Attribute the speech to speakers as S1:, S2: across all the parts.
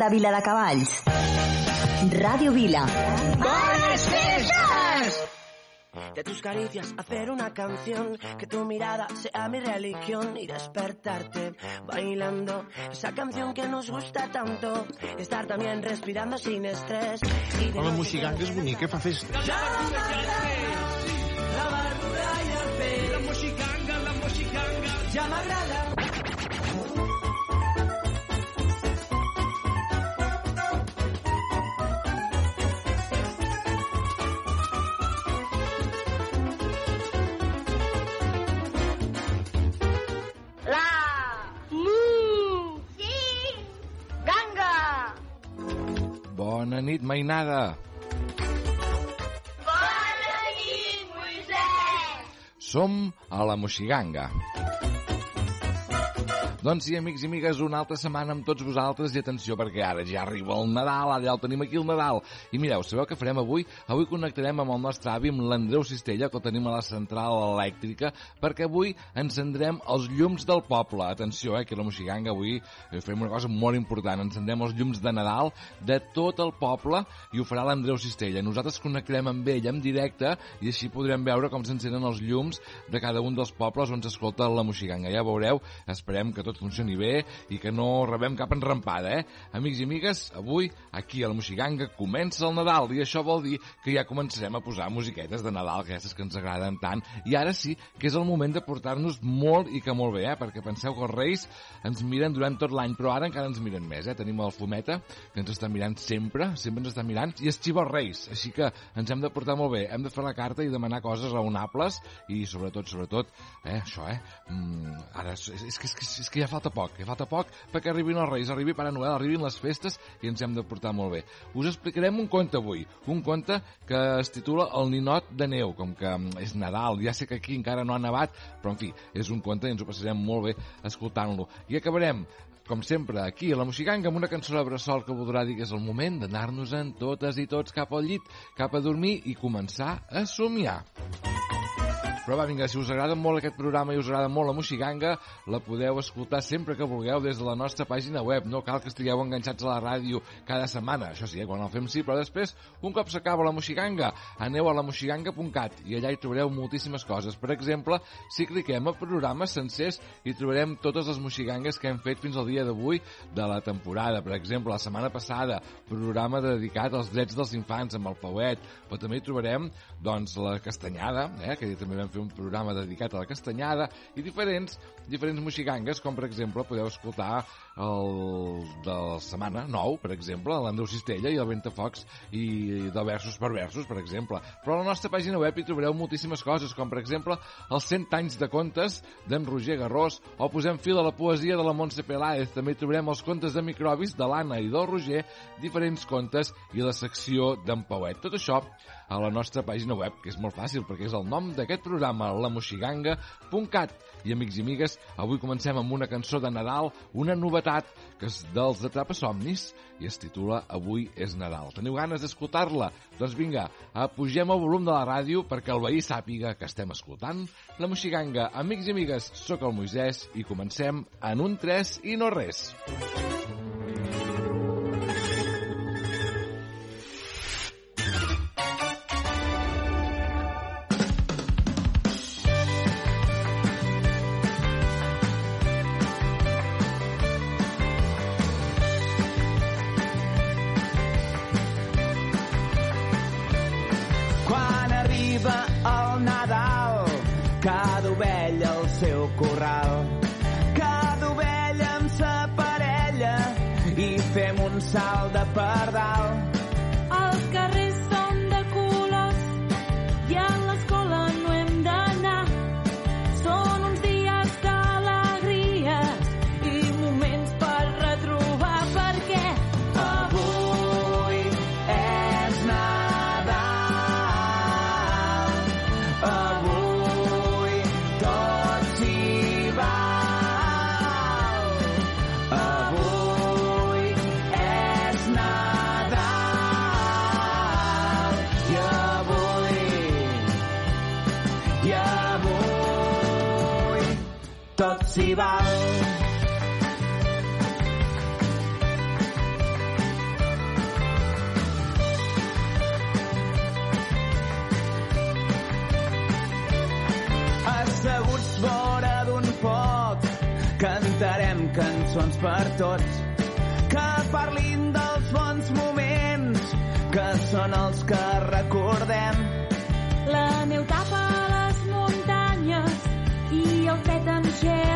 S1: de Viladecavalls. Ràdio Vila.
S2: ¡Bones fiestas!
S3: De tus caricias hacer una canción, que tu mirada sea mi religión y despertarte bailando esa canción que nos gusta tanto, estar también respirando sin estrés. Y de
S4: La
S3: noche
S4: moixiganga és bonica, fa festa.
S3: La
S5: Bona nit, mainada.
S2: Bona nit, Moisès
S5: Som a la Moixiganga. Doncs sí, amics i amigues, una altra setmana amb tots vosaltres i atenció perquè ara ja arriba el Nadal, ara ja el tenim aquí el Nadal. I mireu, sabeu què farem avui? Avui connectarem amb el nostre avi, amb l'Andreu Cistella, que el tenim a la central elèctrica, perquè avui encendrem els llums del poble. Atenció, eh, que la Moixiganga avui eh, farem una cosa molt important, encendrem els llums de Nadal de tot el poble i ho farà l'Andreu Cistella. Nosaltres connectarem amb ell en directe i així podrem veure com s'encenen els llums de cada un dels pobles on s'escolta la Moixiganga. Ja veureu, esperem que tot funcioni bé i que no rebem cap enrampada, eh? Amics i amigues, avui, aquí a la Moixiganga, comença el Nadal i això vol dir que ja començarem a posar musiquetes de Nadal, aquestes que ens agraden tant. I ara sí que és el moment de portar-nos molt i que molt bé, eh? Perquè penseu que els Reis ens miren durant tot l'any, però ara encara ens miren més, eh? Tenim el Fumeta, que ens està mirant sempre, sempre ens està mirant, i és Xiva els Reis, així que ens hem de portar molt bé, hem de fer la carta i demanar coses raonables i sobretot, sobretot, eh, això, eh, mm, ara és, és, és, que, és que ja falta poc, ja falta poc perquè arribin els Reis, arribi Pare Noel, arribin les festes i ens hem de portar molt bé. Us explicarem un conte avui, un conte que es titula El ninot de neu, com que mm, és Nadal, ja sé que aquí encara no ha nevat, però en fi, és un conte i ens ho passarem molt bé escoltant-lo. I acabarem com sempre, aquí a la Moixiganga amb una cançó de bressol que voldrà dir que és el moment d'anar-nos-en totes i tots cap al llit, cap a dormir i començar a somiar. Però va, vinga, si us agrada molt aquest programa i us agrada molt la Moixiganga, la podeu escoltar sempre que vulgueu des de la nostra pàgina web. No cal que estigueu enganxats a la ràdio cada setmana. Això sí, eh, quan el fem sí, però després, un cop s'acaba la Moixiganga, aneu a lamoixiganga.cat i allà hi trobareu moltíssimes coses. Per exemple, si cliquem a programes sencers, hi trobarem totes les moxigangues que hem fet fins al dia d'avui de la temporada. Per exemple, la setmana passada, programa dedicat als drets dels infants amb el Pauet, però també hi trobarem doncs, la castanyada, eh, que també vam fer un programa dedicat a la castanyada, i diferents, diferents moxigangues, com per exemple podeu escoltar el de la setmana 9, per exemple, l'Andreu Cistella i el Ventafocs i de versos per versos, per exemple. Però a la nostra pàgina web hi trobareu moltíssimes coses, com per exemple els 100 anys de contes d'en Roger Garrós, o posem fil a la poesia de la Montse Peláez. També trobarem els contes de microbis de l'Anna i del Roger, diferents contes i la secció d'en Pauet. Tot això a la nostra pàgina web, que és molt fàcil perquè és el nom d'aquest programa, lamoxiganga.cat. I amics i amigues, avui comencem amb una cançó de Nadal, una novetat que és dels Somnis i es titula Avui és Nadal. Teniu ganes d'escoltar-la? Doncs vinga, apugem el volum de la ràdio perquè el veí sàpiga que estem escoltant la Moxiganga. Amics i amigues, sóc el Moisès i comencem en un 3 i no res.
S6: Quan
S7: cançons per tots que parlin dels bons moments que són els que recordem.
S6: La neu tapa les muntanyes i el fred em gela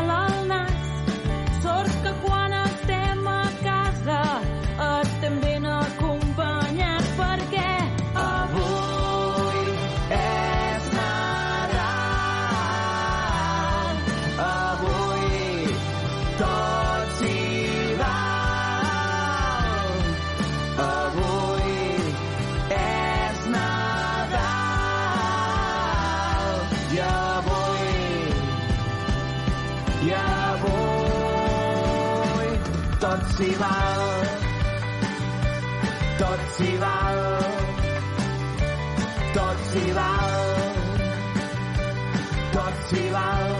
S7: s'hi val. Tot s'hi val. Tot s'hi val. Tot s'hi val.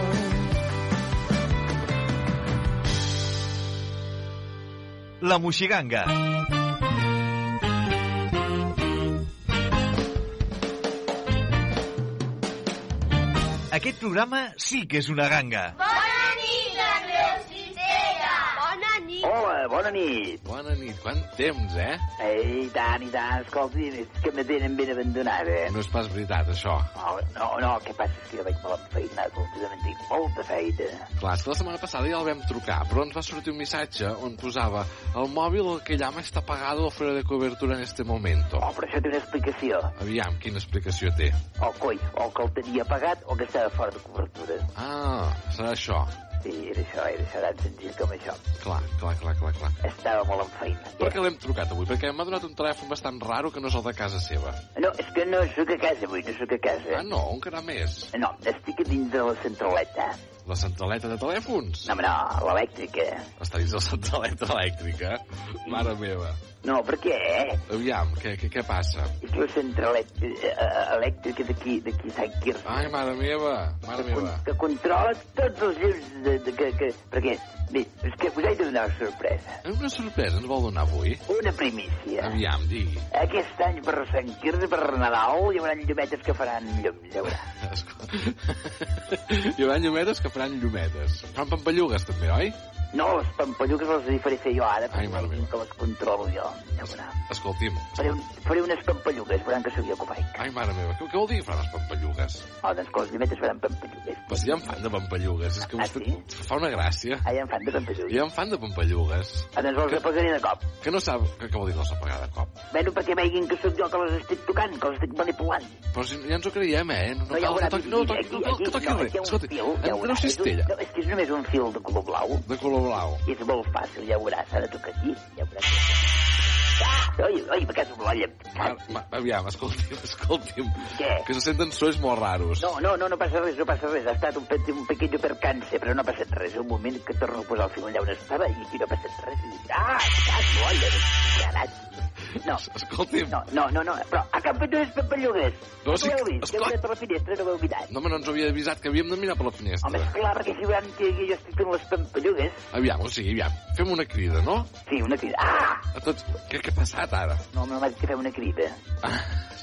S4: La Moixiganga. Aquest programa sí que és una ganga.
S2: Bona nit, Andreu Cistella! Bona nit!
S8: Hola, bona nit.
S9: Bona nit, quant temps, eh?
S8: Ei, i tant, i tant, escolti, és que me tenen ben abandonada.
S9: No és pas veritat, això.
S8: No, no, no, el que passa és que jo vaig molt enfeinat, últimament tinc molta feina.
S9: Clar, és que la setmana passada ja el vam trucar, però ens va sortir un missatge on posava el mòbil que llama està apagado o fuera de cobertura en este momento.
S8: Oh, però això té una explicació.
S9: Aviam, quina explicació té.
S8: O coi, o que el tenia pagat o que estava fora de cobertura.
S9: Ah, serà això.
S8: Sí, era això, era això tan senzill com això.
S9: Clar, clar, clar, clar, clar.
S8: Estava molt enfeinat.
S9: Per què l'hem trucat avui? Perquè m'ha donat un telèfon bastant raro que no és el de casa seva.
S8: No, és que no sóc a casa avui, no sóc a casa.
S9: Ah, no, on quedar més?
S8: No, estic a dins de la centraleta.
S9: La centraleta de telèfons?
S8: No, no, l'elèctrica.
S9: Està dins de la centraleta elèctrica? Mare meva.
S8: No, per què?
S9: Aviam, què, què, què passa?
S8: És la centraleta eh, eh, elèctrica d'aquí, d'aquí Sant Quirze.
S9: Ai, mare meva, mare meva.
S8: que controla tots els llums de, de, que, que... Perquè, bé, és que us he de donar una sorpresa.
S9: Una sorpresa, ens vol donar avui?
S8: Una primícia.
S9: Aviam, digui.
S8: Aquest any per Sant Quirze, per Nadal, hi haurà llumetes que faran llums, ja veurà.
S9: Hi haurà llumetes que faran llumetes. Fan pampallugues, també, oi?
S8: No, les pampallugues les hi faré fer jo ara,
S9: Ai,
S8: perquè
S9: meva.
S8: que les controlo jo, ja veurà.
S9: Escolti'm.
S8: Faré, un, faré unes pampallugues, veuran que jo que ho faig.
S9: Ai, mare meva, què, què vol dir que fan les pampallugues?
S8: Oh, doncs que les llumetes faran pampallugues.
S9: Però si ja en fan de pampallugues, és que
S8: Ah,
S9: vostè fa una gràcia.
S8: Ah, ja en fan de pampallugues.
S9: Ja en fan de pampallugues.
S8: Ah, doncs els apagaré de cop.
S9: Que no sap què, què vol dir no s'apagar de cop.
S8: Bueno, perquè vegin que sóc jo que les estic tocant, que les estic manipulant.
S9: Però si ja ens ho creiem, eh? No, no
S8: ja
S9: cal que toqui, no, toqui, no, no, que toqui
S8: no, que fil, ja
S9: Andreu
S8: veurà. És un-
S9: Cistella,
S8: No, és que és només un fil de color blau.
S9: de color blau.
S8: I és molt fàcil, ja veuràs. S'ha de tocar aquí, ja veuràs. Ah, oi, oi, me caso amb l'olla.
S9: Ma, ma, aviam, escolti'm, escolti'm.
S8: Què?
S9: Que se senten sons molt raros.
S8: No, no, no, no passa res, no passa res. Ha estat un, pe un pequeño percance, però no ha passat res. Un moment que torno a posar el fil allà on estava i aquí no ha passat res. Ah, caso, olla, desgraciat. No,
S9: Escolti'm.
S8: no, no, no, no, però a cap unes pampallugues.
S9: No,
S8: No,
S9: sí
S8: ho
S9: que-
S8: heu vist, que heu
S9: esclar.
S8: per la finestra, no ho heu mirat.
S9: No, home, no ens havia avisat que havíem de mirar per la
S8: Home,
S9: finestra.
S8: esclar, perquè si veuran que jo estic fent les pampallugues...
S9: Aviam, o sigui, aviam, fem una crida, no?
S8: Sí, una crida. Ah!
S9: A tots... Què, què ha passat ara?
S8: No, dit que fem una crida.
S9: Ah,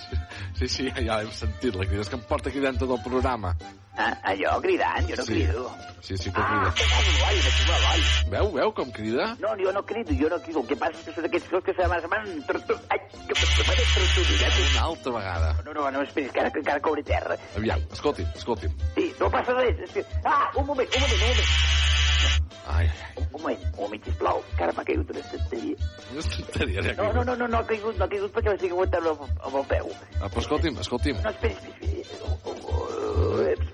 S9: sí, sí, ja l'hem sentit, la crida. És que em porta cridant tot el programa.
S8: Ah, allò, cridant, jo no
S9: Sí.
S8: crido.
S9: Sí, sí que
S8: Ah,
S9: crida.
S8: que l'oll, que xuva l'oll.
S9: Veu, veu com crida?
S8: No, jo no crido, jo no crido. El que passa és que són aquests fils que se m'han. Ai, que m'han tortugat.
S9: Una altra vegada.
S8: No, no, no esperis, que ara, que encara cauré terra.
S9: Aviam, escolti'm, escolti'm.
S8: Sí, no passa res. Que... Ah, un moment, un moment, un moment.
S9: Ai,
S8: Un moment, un moment, sisplau, que ara m'ha caigut una estanteria.
S9: tonteria. ja
S8: No, no, no, no, no ha caigut, no ha caigut perquè l'estic aguantant amb, el peu.
S9: Ah, però escolti'm, escolti'm.
S8: No, espera, espera, espera.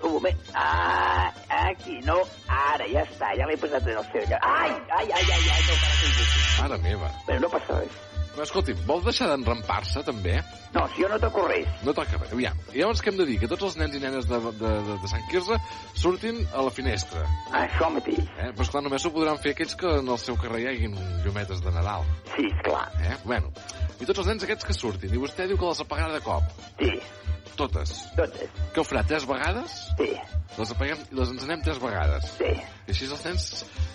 S8: Un, moment. Ah, aquí, no. Ara, ja està, ja l'he posat en el seu lloc. Ai, ai, ai, ai, ai, no, que
S9: Mare meva.
S8: Però no passa res.
S9: Però escolti'm, vol deixar d'enrampar-se, també?
S8: No, si jo no toco res.
S9: No toca res. Aviam, i llavors què hem de dir? Que tots els nens i nenes de, de, de, de Sant Quirze surtin a la finestra.
S8: Això mateix.
S9: Eh? Però esclar, només ho podran fer aquells que en el seu carrer hi haguin llumetes de Nadal.
S8: Sí, esclar.
S9: Eh? Bueno, i tots els nens aquests que surtin. I vostè diu que les apagarà de cop.
S8: Sí.
S9: Totes.
S8: Totes.
S9: Què ho farà, tres vegades?
S8: Sí,
S9: Les apaguem i les encenem tres vegades.
S8: sí,
S9: I així els nens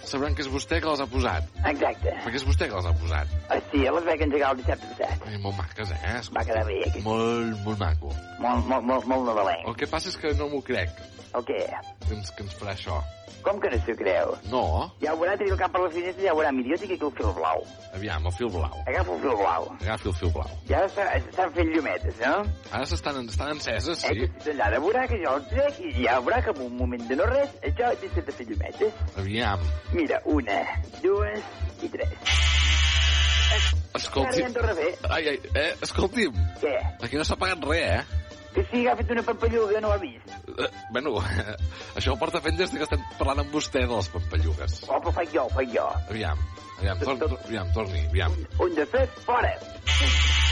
S9: sabran que és vostè que les ha posat.
S8: exacte.
S9: Perquè és vostè que les ha posat.
S8: Ah, sí, les vaig engegar el dissabte passat.
S9: Ai, molt maques, eh? Escolti.
S8: Va quedar bé, aquest.
S9: Molt, molt maco.
S8: Molt, molt, molt, molt nadalenc.
S9: El que passa és que no m'ho crec,
S8: El què?
S9: que ens, que ens farà això.
S8: Com que no s'ho creu?
S9: No,
S8: Ja ho veurà, tenir el cap per la finestra, ja ho veurà. Mira, jo tinc aquí el fil blau.
S9: aviam, el fil blau.
S8: Agafa el fil blau.
S9: Agafi el fil blau.
S8: Ja està- estan fent llumetes, no?
S9: Ara s'estan estan enceses,
S8: Eh,
S9: sí.
S8: que si allà veurà que jo el trec i ja veurà que en un moment de no res, això deixa de fer llumetes.
S9: Aviam.
S8: Mira, una, dues i tres.
S9: Escolti... Ai, ai, eh, escolti'm,
S8: Què?
S9: aquí no s'ha pagat res, eh?
S8: Que sí, ha fet una pampalluga, no ho ha vist.
S9: Eh, Bueno, això ho porta fent des que estem parlant amb vostè de les pampallugues.
S8: Oh, però faig jo, faig jo.
S9: Aviam, aviam, tor tor aviam torni, aviam.
S8: Un, dos, tres, fora.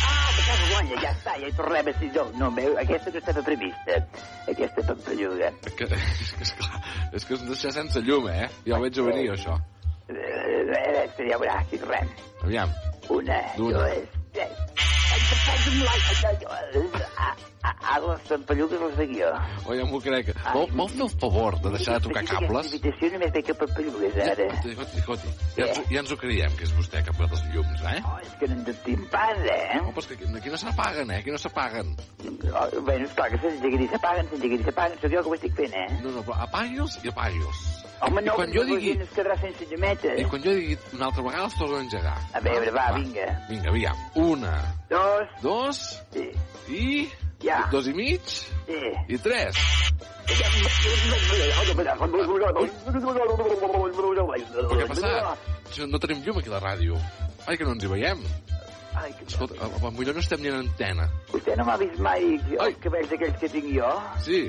S8: Ah, de casa guanya, ja està, ja hi tornem a ser jo. No, veu, aquesta no estava prevista, aquesta pampalluga.
S9: Que, és que, esclar, és que ens deixa sense llum, eh? Ja ho veig a venir, això.
S8: Eh, eh, eh, ja veurà, si tornem.
S9: Aviam,
S8: Una,
S9: D'una.
S8: dues, tres. Ai, que faig un like. Ai, ai, ai. Ah, ah, Ara les pampallugues les veig jo.
S9: oh, ja m'ho crec. Vol, vol fer el favor de deixar de tocar cables?
S8: Aquesta invitació només veig que pampallugues, ara.
S9: Escolti, escolti, ja, ens, ja ens ho creiem, que és vostè que ha posat els llums, eh?
S8: Oh, és que no en dubtim pas, eh?
S9: No, però és que aquí, no s'apaguen, eh? Aquí no s'apaguen.
S8: Oh, bueno, esclar que s'engeguen i s'apaguen, s'engeguen i s'apaguen, sóc jo que ho estic fent, eh?
S9: No, no, però apagui-los i apagui-los.
S8: Home,
S9: I
S8: no,
S9: quan
S8: perquè
S9: jo digui-
S8: gent es quedarà sense llumetes.
S9: I quan jo digui una altra vegada els torno a engegar.
S8: A veure, va, vinga.
S9: Vinga, aviam. Una,
S8: Dos,
S9: dos,
S8: sí,
S9: i...
S8: Ja.
S9: Dos i mig,
S8: sí.
S9: i tres. Però què ha passat? No tenim llum aquí a la ràdio. Ai, que no ens hi veiem.
S8: Ai, que...
S9: Escolta, a- a- millor no estem ni en antena.
S8: Vostè no m'ha vist mai
S9: Ai.
S8: els cabells aquells que tinc jo?
S9: Sí,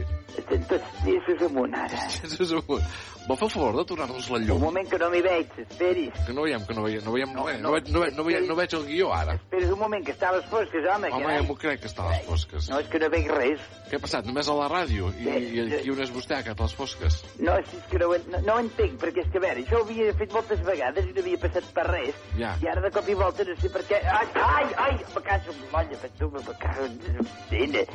S8: Llesos amunt, ara.
S9: és amunt. Vol fer el favor de tornar-nos la
S8: Un
S9: llum?
S8: moment que no m'hi veig, esperis.
S9: Que no veiem, que no veiem, no veiem, no,
S8: No, no.
S9: veig, no, veig, no, veig, no veig el guió ara.
S8: Esperis un moment, que està a les fosques, home.
S9: Home, ja m'ho crec que està a les fosques.
S8: No, és que no veig res.
S9: Què ha passat? Només a la ràdio? I, i aquí on és vostè, cap a les fosques?
S8: No, és que no, no, no ho entenc, perquè és que, a veure, això ho havia fet moltes vegades i no havia passat per res.
S9: Ja.
S8: I ara de cop i volta no sé per què... Ai, ai, ai, me caso tu, me caso.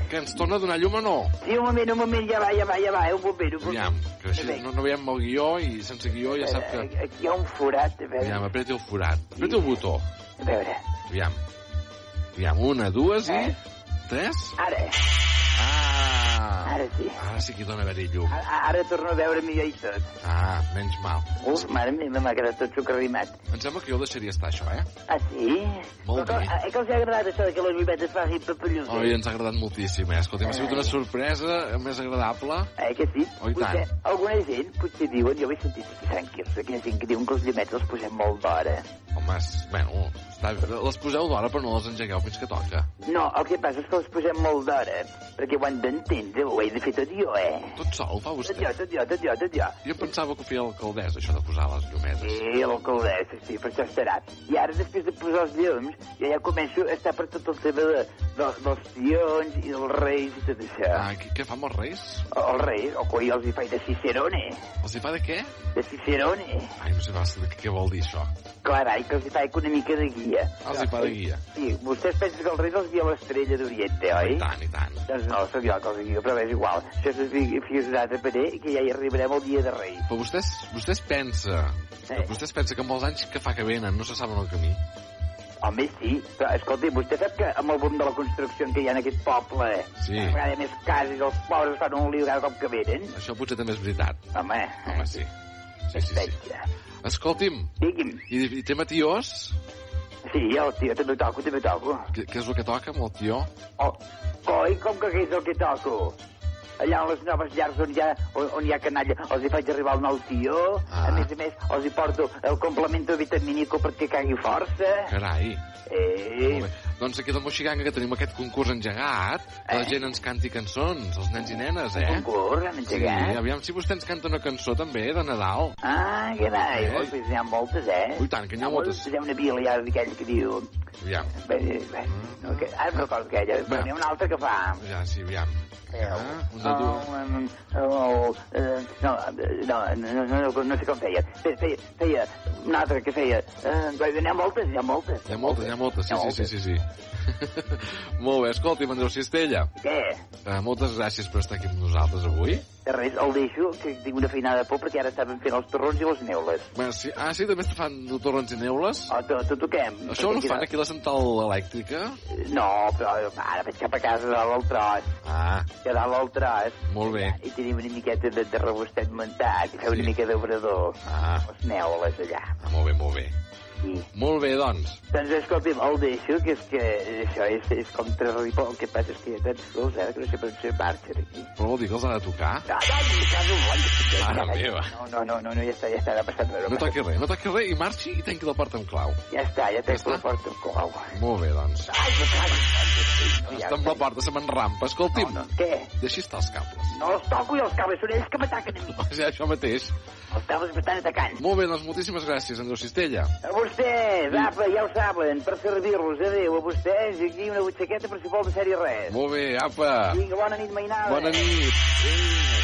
S9: Que ens torna a donar llum o no?
S8: Sí, un moment, un moment, ja va, ja va, ja va, eh, un moment.
S9: Aviam, que així no, no veiem el guió i sense guió ja sap que...
S8: Eh, Aquí hi ha un forat, a veure,
S9: Aviam, apreti el forat. Apreti el botó.
S8: a veure.
S9: Aviam. Aviam, una, dues i...
S8: Eh?
S9: Tres?
S8: Ara,
S9: Ah!
S8: ara sí.
S9: Ara sí que dona haver-hi llum.
S8: Ara, ara torno a veure millor i tot.
S9: Ah, menys mal.
S8: Uf, mare meva, m'ha quedat tot socarrimat.
S9: Em sembla que jo el deixaria estar, això, eh?
S8: Ah, sí?
S9: Molt bé.
S8: eh, que els ha agradat això de que les vivetes facin papallugues?
S9: Oi, ens ha agradat moltíssim, eh? Escolta, m'ha sigut una sorpresa més agradable.
S8: Eh, que sí?
S9: Oh, i
S8: Potser,
S9: tant.
S8: alguna gent potser diuen, jo ho he sentit aquí a Sant Quirze, que hi ha gent que diuen que els llumets els posem molt d'hora.
S9: Home, és- bueno, està bé. Les poseu d'hora, però no les engegueu fins que toca.
S8: No, el que passa és que els posem molt d'hora, perquè ho han d'entendre, ho he de fer tot jo, eh?
S9: Tot sol fa
S8: Tot
S9: vostè.
S8: jo, tot jo, tot jo, tot jo.
S9: Jo pensava que ho feia l'alcaldessa, això de posar les llumetes.
S8: Sí, l'alcaldessa, sí, per això estarà. I ara, després de posar els llums, jo ja començo a estar per tot el tema de, de, dels tions i dels reis i tot això.
S9: Ah, què, què fa amb els reis?
S8: Els reis, o coi, els hi faig de Cicerone,
S9: Els hi fa de què?
S8: de Cicerone.
S9: Ai, no sé pas què, vol dir això.
S8: Carai, que els hi faig una mica de guia.
S9: Els hi fa de guia.
S8: Sí, vostès pensen que els reis els guia l'estrella d'Oriente, oi?
S9: I tant, i tant.
S8: Doncs no, sóc jo que els guia, però és igual. Això és fies un altre parer que ja hi arribarem el dia de Reis.
S9: Però vostès, vostès pensa...
S8: Sí.
S9: Vostès pensa que amb els anys que fa que venen no se saben el camí?
S8: Home, sí, però escolti, vostè sap que amb el boom de la construcció que hi ha en aquest poble,
S9: Sí.
S8: cada vegada més cases, els pobres fan un liu cada cop que venen,
S9: Això potser també és veritat.
S8: home,
S9: Home, sí. Sí, sí, sí. Escolti'm,
S8: Digui'm,
S9: i, i té matiós?
S8: sí, el tio, també toco, també toco.
S9: Què, què és el que toca amb el tió?
S8: Oh, coi, com que què és el que toco? Allà en les noves llars on hi ha, on, on hi ha canalla, els hi faig arribar el nou tio,
S9: Ah.
S8: a més a més, els hi porto el complemento vitamínico perquè cagui força.
S9: Carai.
S8: Eh.
S9: Doncs aquí del Moixiganga que tenim aquest concurs engegat, que la
S8: Eh?
S9: gent ens canti cançons, els nens i nenes, eh?
S8: concurs, han
S9: Sí,
S8: engegat.
S9: aviam si vostè ens canta una cançó també de Nadal.
S8: Ah, carai,
S9: Eh?
S8: eh? pues n'hi ha moltes, eh?
S9: Ui, tant, que n'hi ha moltes.
S8: Hi ha una vila ja d'aquell que diu
S9: Aviam.
S8: Bé, bé, no, que, ara no recordo ja, però n'hi ha un altre que fa...
S9: Ja, sí, aviam.
S8: Eh,
S9: Ah, un
S8: eh, no, eh, no, no, no, no, no sé com feia. Feia, feia, feia un altre que feia... Eh, n'hi ha moltes, n'hi ha moltes.
S9: Hi ha moltes, hi ha moltes, sí,
S8: N'hi
S9: sí, sí, sí, sí. Molt bé, escolti'm, Andreu Cistella.
S8: Què?
S9: Uh, moltes gràcies per estar aquí amb nosaltres avui.
S8: De res, el deixo, que tinc una feinada por perquè ara estaven fent els torrons i les neules.
S9: Bueno, sí, ah, sí, també fan torrents i neules?
S8: Oh, to, to toquem.
S9: Això no fan aquí a la central elèctrica?
S8: No, però ara vaig cap a casa de l'altròs.
S9: Ah,
S8: Que dalt l'altròs.
S9: molt bé.
S8: I tenim una miqueta de, de rebostet muntat, i feu
S9: Sí.
S8: una mica d'obrador.
S9: Ah,
S8: Les neules allà.
S9: ah, molt bé, molt bé.
S8: Sí.
S9: Molt bé, doncs.
S8: Doncs escolti'm, el deixo, que és que això és, és com terrible. El que passa és que hi ha tants sols, ara, que no sé per on se marxen aquí.
S9: Però vol dir que els ha de tocar?
S8: No, no,
S9: Mare meva.
S8: no, no, no, no, no, ja està, ja està, no ha passat res.
S9: No toqui res, no toqui res i marxi i tanqui la porta amb clau.
S8: Ja està, ja
S9: Ja està?
S8: la porta amb clau.
S9: Molt bé, doncs.
S8: Ai, ja
S9: Està amb la porta, se m'enrampa. Escolti'm,
S8: No, no, què?
S9: deixi estar els cables.
S8: No els toco i els cables són ells que m'ataquen a mi.
S9: O sigui, això mateix.
S8: Els cables m'estan atacant.
S9: Molt bé, doncs moltíssimes gràcies, Andreu Cistella.
S8: A vostès, apa, ja ho saben, per servir-los. Adéu, a vostès, i aquí una butxaqueta per si vol de ser-hi res.
S9: Molt bé, apa.
S8: Vinga, bona nit, mainada.
S9: Bona nit.
S7: Estic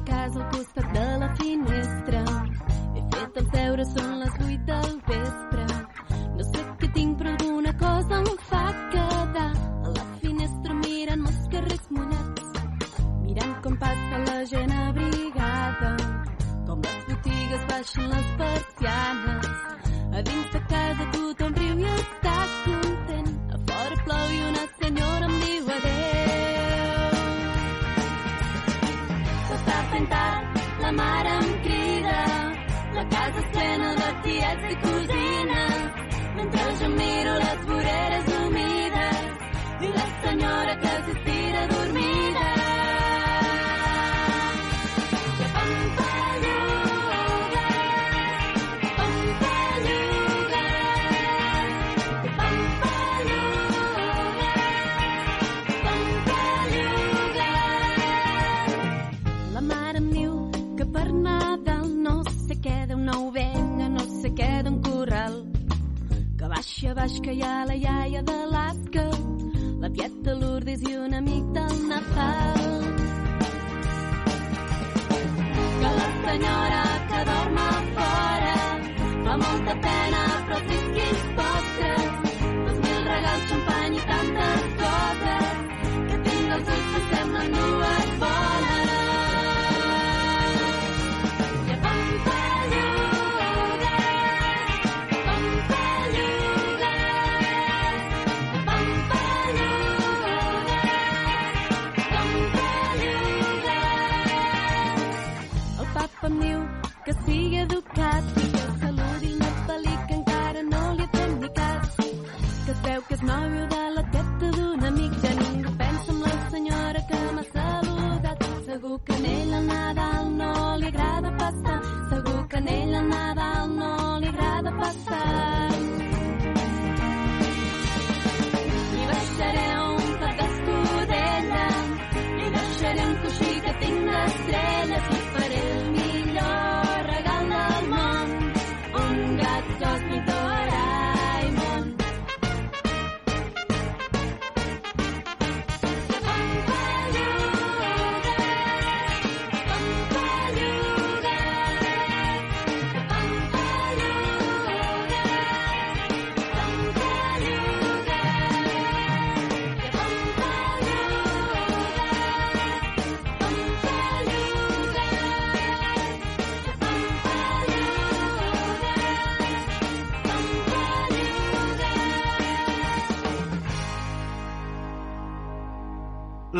S7: a casa al costat de la finestra. He fet els deures, són les baixen les persianes. A dins de casa tothom riu i està content. A fora plou i una senyora em diu adéu. S'està fent tard, la mare em crida, la casa és plena de tiets i cosines, mentre jo miro les voreres humides i la senyora que s'estira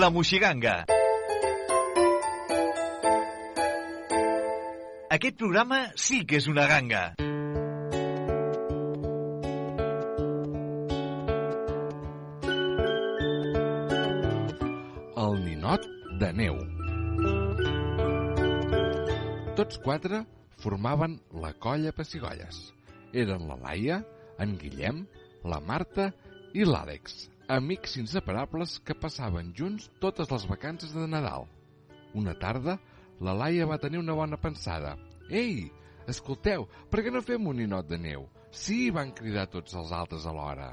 S4: La Moixiganga. Aquest programa sí que és una ganga.
S5: El ninot de neu. Tots quatre formaven la colla Pessigolles. Eren la Laia, en Guillem, la Marta i l'Àlex, amics inseparables que passaven junts totes les vacances de Nadal. Una tarda, la Laia va tenir una bona pensada. Ei, escolteu, per què no fem un ninot de neu? Sí, van cridar tots els altres alhora.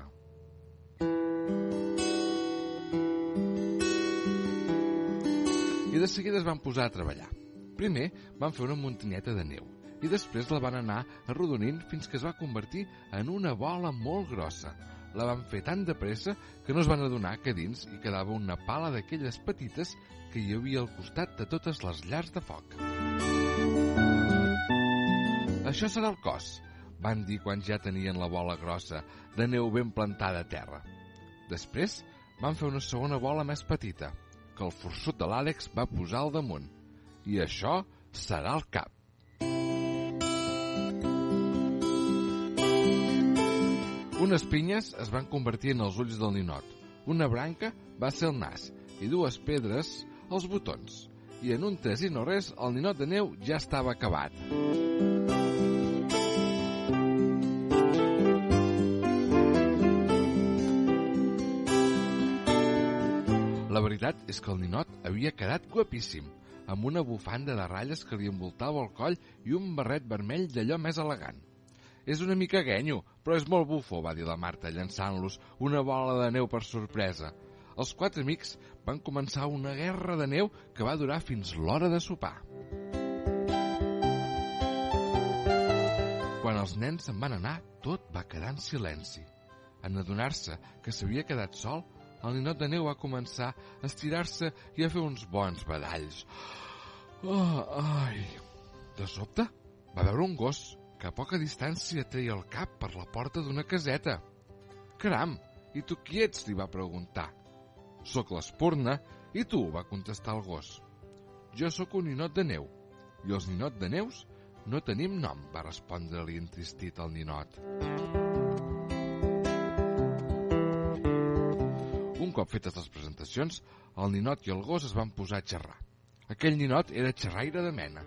S5: I de seguida es van posar a treballar. Primer van fer una muntanyeta de neu i després la van anar arrodonint fins que es va convertir en una bola molt grossa. La van fer tan de pressa que no es van adonar que dins hi quedava una pala d'aquelles petites que hi havia al costat de totes les llars de foc. Això serà el cos, van dir quan ja tenien la bola grossa de neu ben plantada a terra. Després van fer una segona bola més petita, que el forçut de l'Àlex va posar al damunt. I això serà el cap. Unes pinyes es van convertir en els ulls del ninot, una branca va ser el nas i dues pedres els botons. I en un tres i no res, el ninot de neu ja estava acabat. La veritat és que el ninot havia quedat guapíssim, amb una bufanda de ratlles que li envoltava el coll i un barret vermell d'allò més elegant. És una mica guenyo, però és molt bufo, va dir la Marta, llançant-los una bola de neu per sorpresa. Els quatre amics van començar una guerra de neu que va durar fins l'hora de sopar. Quan els nens se'n van anar, tot va quedar en silenci. En adonar-se que s'havia quedat sol, el ninot de neu va començar a estirar-se i a fer uns bons badalls. Oh, ai! De sobte, va veure un gos que a poca distància treia el cap per la porta d'una caseta. Caram, i tu qui ets? li va preguntar. Soc l'Espurna, i tu? va contestar el gos. Jo sóc un ninot de neu, i els ninot de neus no tenim nom, va respondre-li entristit el ninot. Un cop fetes les presentacions, el ninot i el gos es van posar a xerrar. Aquell ninot era xerraire de mena.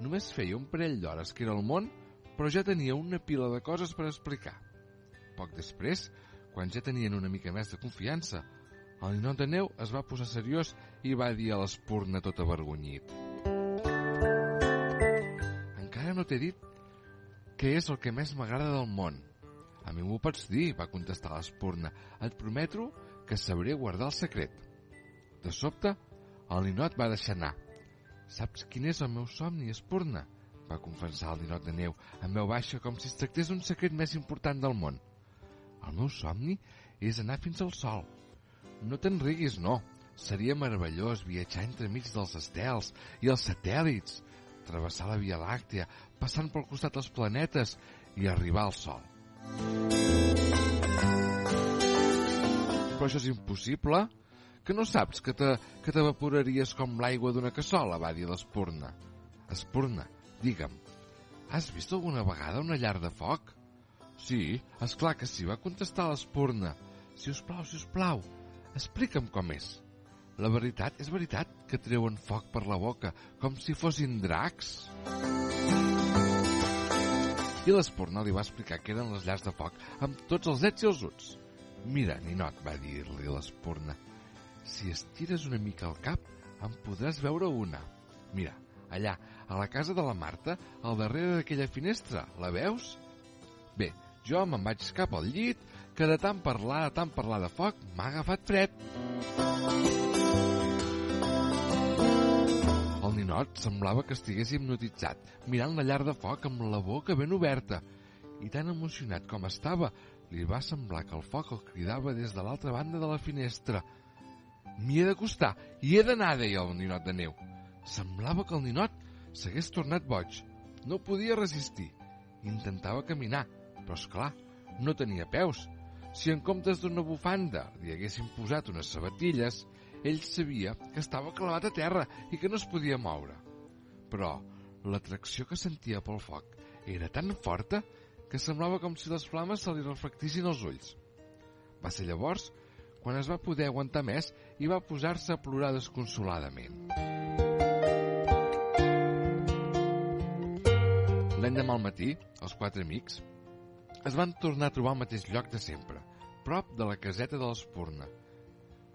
S5: Només feia un parell d'hores que era al món, però ja tenia una pila de coses per explicar. Poc després, quan ja tenien una mica més de confiança, el ninot de neu es va posar seriós i va dir a l'espurna tot avergonyit. Encara no t'he dit què és el que més m'agrada del món. A mi m'ho pots dir, va contestar l'espurna. Et prometo que sabré guardar el secret. De sobte, el ninot va deixar anar. Saps quin és el meu somni, espurna? Va confessar el ninot de neu, en veu baixa com si es tractés d'un secret més important del món. El meu somni és anar fins al sol. No te'n riguis, no. Seria meravellós viatjar entremig dels estels i els satèl·lits, travessar la Via Làctea, passant pel costat dels planetes i arribar al sol. Però això és impossible. Que no saps que t'evaporaries com l'aigua d'una cassola, va dir l'Espurna. Espurna, digue'm, has vist alguna vegada una llar de foc? Sí, és clar que sí, va contestar l'Espurna. Si us plau, si us plau, explica'm com és. La veritat és veritat que treuen foc per la boca, com si fossin dracs? I l'Espurna li va explicar que eren les llars de foc, amb tots els ets i els uts. Mira, ninot, va dir-li l'Espurna, si estires una mica el cap, en podràs veure una. Mira, allà, a la casa de la Marta, al darrere d'aquella finestra, la veus? Bé, jo me'n vaig cap al llit, que de tant parlar, de tant parlar de foc, m'ha agafat fred. El ninot semblava que estigués hipnotitzat, mirant la llar de foc amb la boca ben oberta, i tan emocionat com estava, li va semblar que el foc el cridava des de l'altra banda de la finestra. M'hi he d'acostar, hi he d'anar, deia el ninot de neu. Semblava que el ninot s'hagués tornat boig. No podia resistir. Intentava caminar, però és clar, no tenia peus. Si en comptes d'una bufanda li haguessin posat unes sabatilles, ell sabia que estava clavat a terra i que no es podia moure. Però l'atracció que sentia pel foc era tan forta que semblava com si les flames se li reflectissin els ulls. Va ser llavors quan es va poder aguantar més i va posar-se a plorar desconsoladament. L'endemà al matí, els quatre amics es van tornar a trobar al mateix lloc de sempre, prop de la caseta de l'Espurna.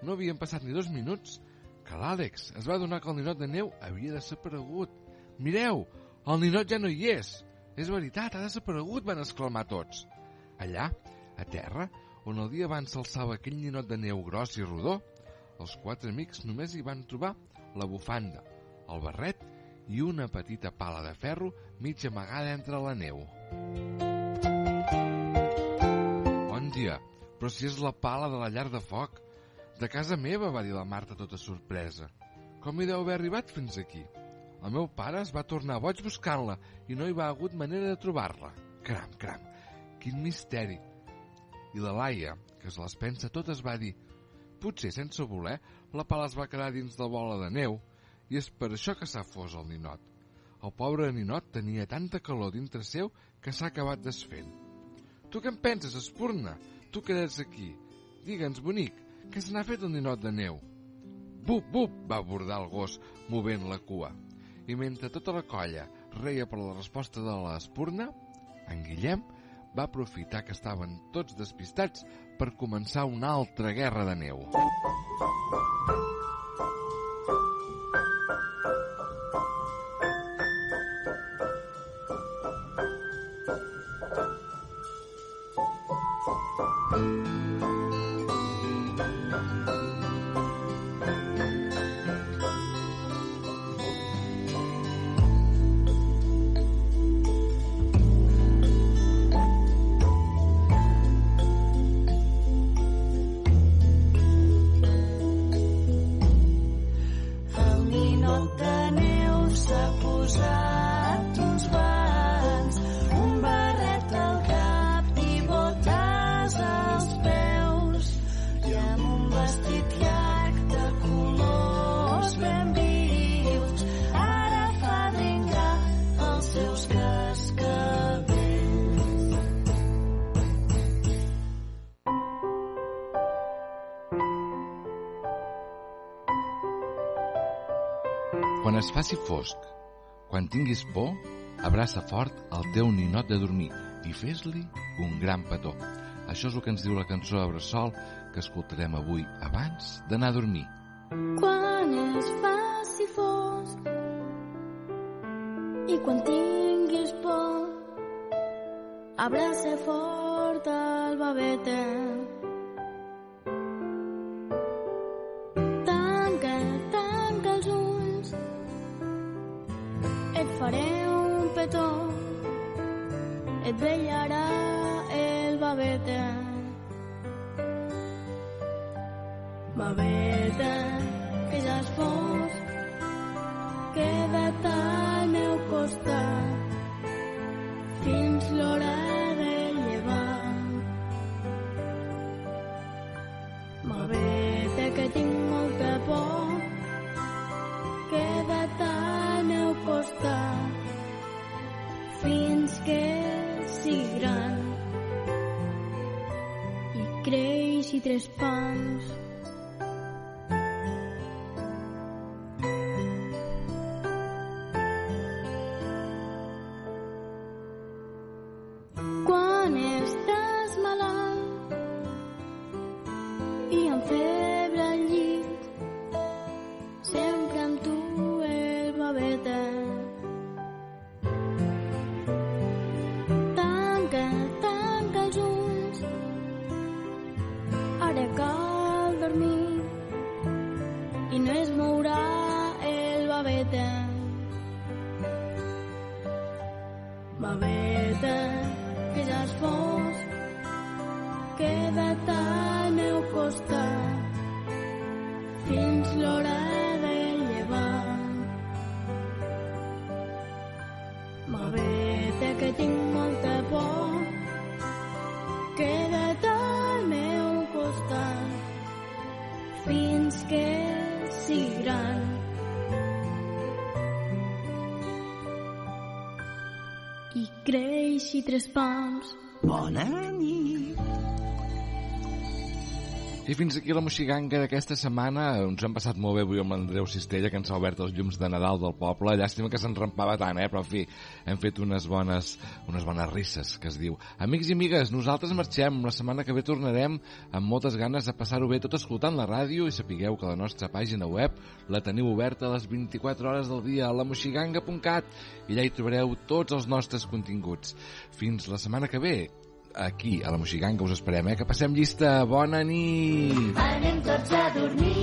S5: No havien passat ni dos minuts que l'Àlex es va donar que el ninot de neu havia desaparegut. Mireu, el ninot ja no hi és. És veritat, ha desaparegut, van exclamar tots. Allà, a terra, on el dia abans s'alçava aquell ninot de neu gros i rodó, els quatre amics només hi van trobar la bufanda, el barret i una petita pala de ferro mig amagada entre la neu. Bon dia, però si és la pala de la llar de foc. De casa meva, va dir la Marta tota sorpresa. Com hi deu haver arribat fins aquí? El meu pare es va tornar boig buscant-la i no hi va hagut manera de trobar-la. Cram, cram, quin misteri. I la Laia, que es les pensa totes, va dir potser sense voler la pala es va quedar dins de bola de neu i és per això que s'ha fos el ninot. El pobre ninot tenia tanta calor dintre seu que s'ha acabat desfent. Tu què en penses, Espurna? Tu que ets aquí. Digue'ns, bonic, què se n'ha fet el ninot de neu? Bup, bup, va abordar el gos, movent la cua. I mentre tota la colla reia per la resposta de l'Espurna, en Guillem va aprofitar que estaven tots despistats per començar una altra guerra de neu.
S10: El
S5: faci fosc, quan tinguis por, abraça fort el teu ninot de dormir i fes-li un gran petó. Això és el que ens diu la cançó de Bressol que escoltarem avui abans d'anar a dormir.
S10: Quan es faci fosc i quan tinguis por, abraça fort el babeta. Faré un petó, et vellarà el babeta. Babeta, que ja és fosc, queda't al meu costat fins l'hora de llevar. Babeta, que tinc molta por, queda't al meu costat fins que sigui gran i creixi tres pans. Quan estàs malalt i amb tres pams.
S3: Bona
S5: I fins aquí la moxiganga d'aquesta setmana. Ens hem passat molt bé avui amb l'Andreu Cistella, que ens ha obert els llums de Nadal del poble. Llàstima que se'n rampava tant, eh? Però, en fi, hem fet unes bones, unes bones risses, que es diu. Amics i amigues, nosaltres marxem. La setmana que ve tornarem amb moltes ganes de passar-ho bé tot escoltant la ràdio i sapigueu que la nostra pàgina web la teniu oberta a les 24 hores del dia a lamoxiganga.cat i allà hi trobareu tots els nostres continguts. Fins la setmana que ve, aquí, a la Moxiganga, us esperem, eh? Que passem llista. Bona nit!
S7: Anem tots a dormir,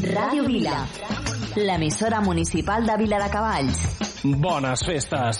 S11: Ràdio Vila, l'emissora municipal de Vila de Cavalls.
S12: Bones festes!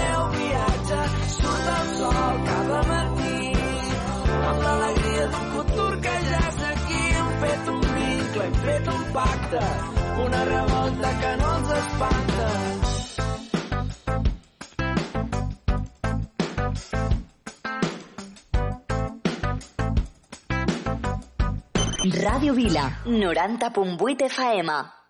S13: vincle, hem fet un pacte, una revolta que no ens espanta.
S11: Ràdio Vila, 90.8 FM.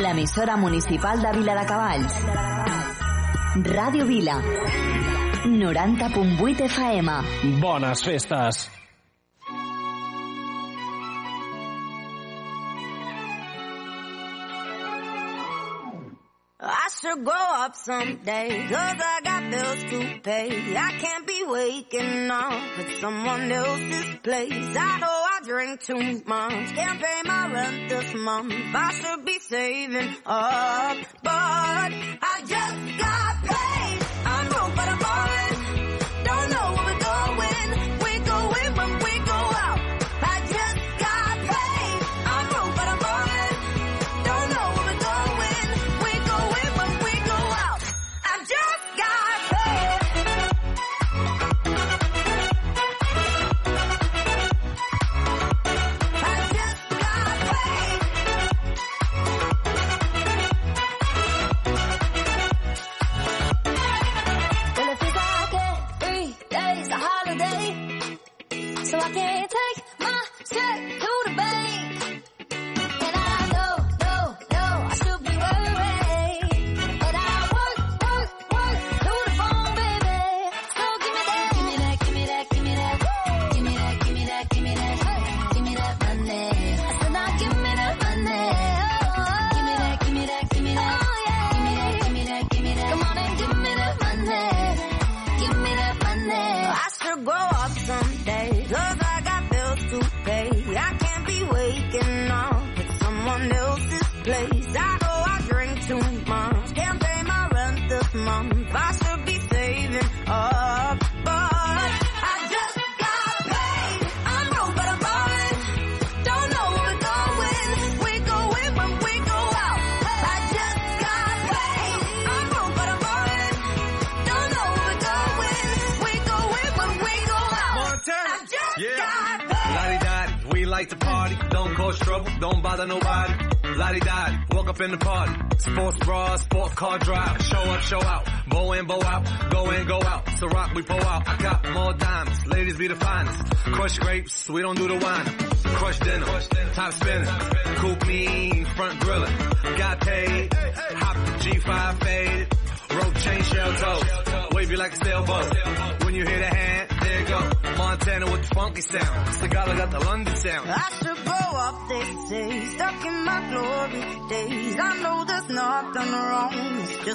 S14: l'emissora municipal de Vila de Cavalls. Ràdio Vila. 90.8 FM.
S12: Bones festes!
S15: I should grow up someday, cause I got bills to pay. I can't be waking up at someone else's place. I don't drink two months. Can't pay my rent this month. I should be saving up, but I just got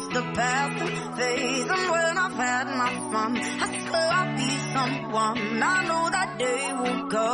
S15: just
S16: a
S15: path phase. And when I've had my fun, I swear I'll be someone. I know that day will come.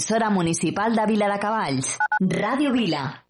S14: l'emissora municipal de Vila
S7: de Cavalls.
S14: Ràdio Vila.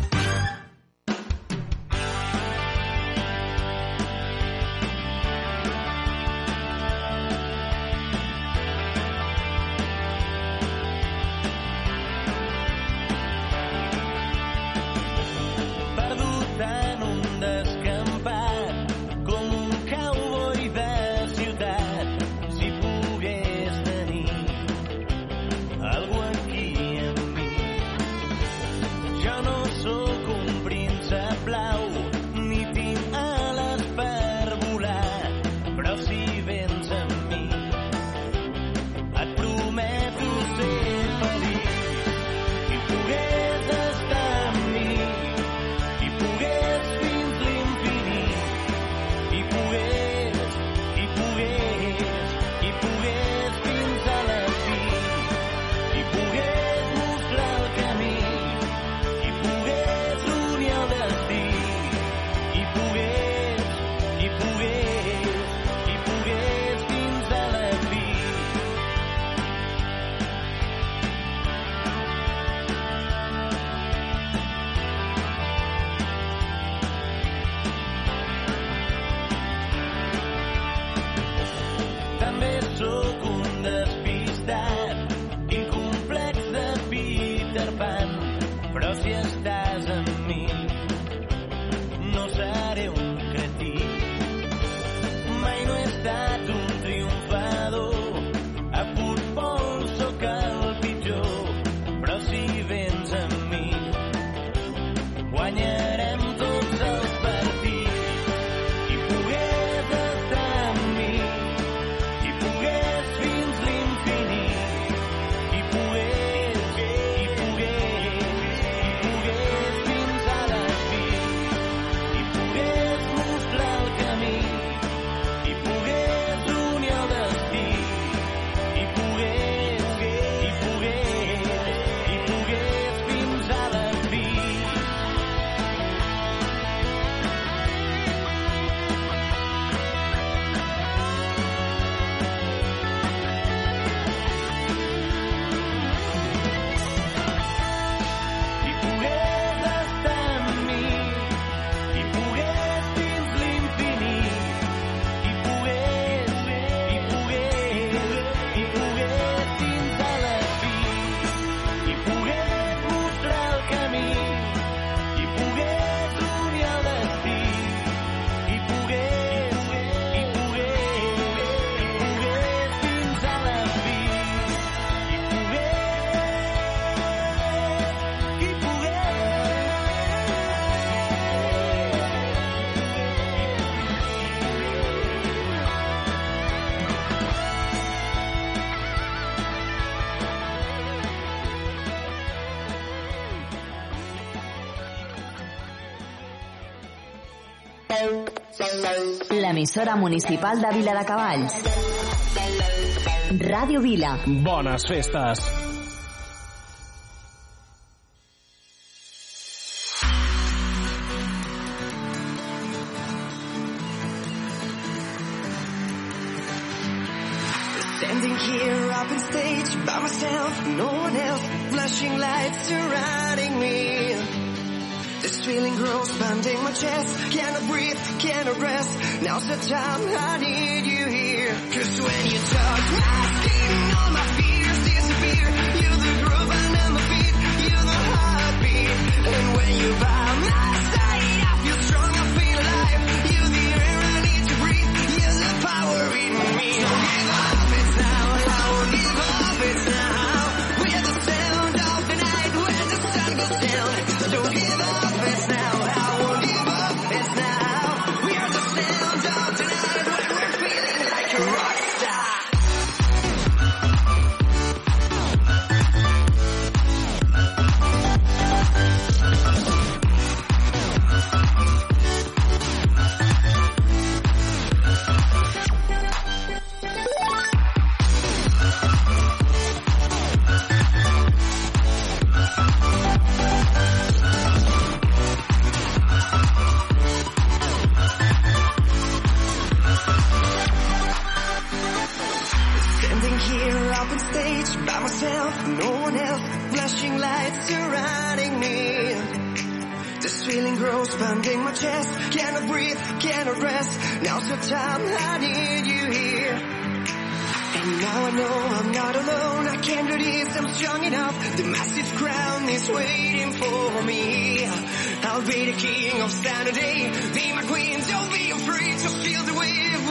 S13: L'emissora municipal de Vila de
S17: Cavalls. Ràdio Vila.
S14: Bones festes.
S17: On stage by myself, no one else, flashing lights surrounding me. This feeling grows, pounding my chest, cannot breathe, cannot rest. Now's the time I need you here. And now I know I'm not alone, I can do this, I'm strong enough. The massive crown is waiting for me. I'll be the king of Saturday, be my queen, don't be afraid to feel the wave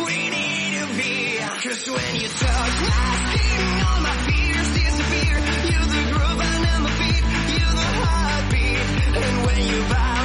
S17: Cause when you touch my skin, all my fears disappear. You're the groove under my feet, you're the heartbeat. And when you're by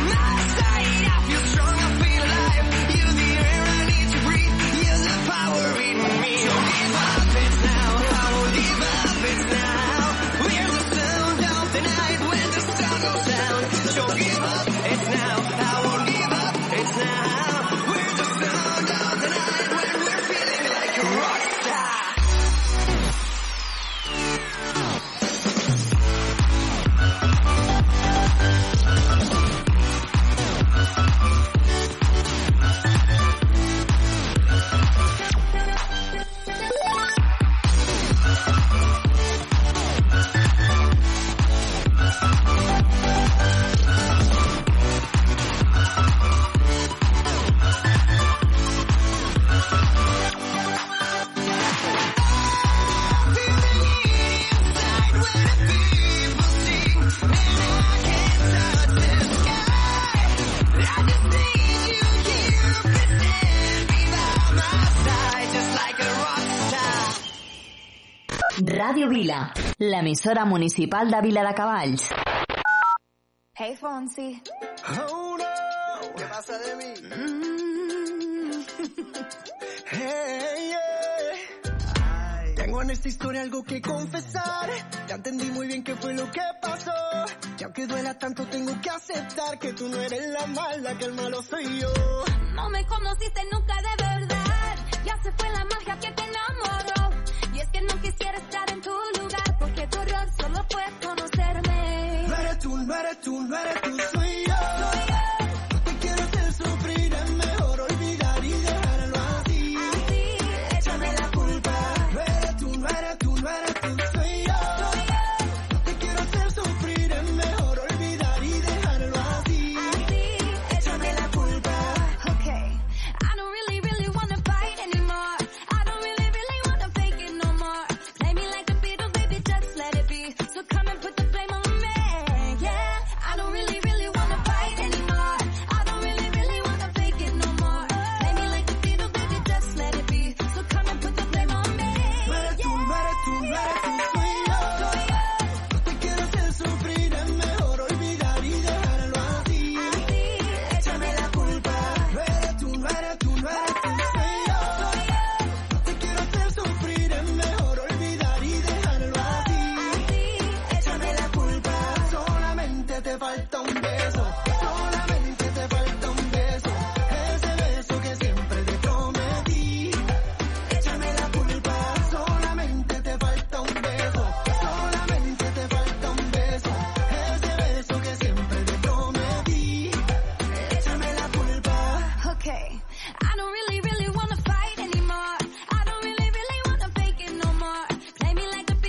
S1: La emisora municipal de Vila de Cavalls.
S14: Hey, Fonsi.
S17: Oh, no. ¿Qué pasa de mí? Hey. Tengo en esta historia algo que confesar. Ya entendí muy bien qué fue lo que pasó. Y aunque duela tanto, tengo que aceptar que tú no eres la mala, que el malo soy yo.
S14: No me conociste nunca de verdad. Ya se fue la magia que te enamoró. Y es que no quisiera estar en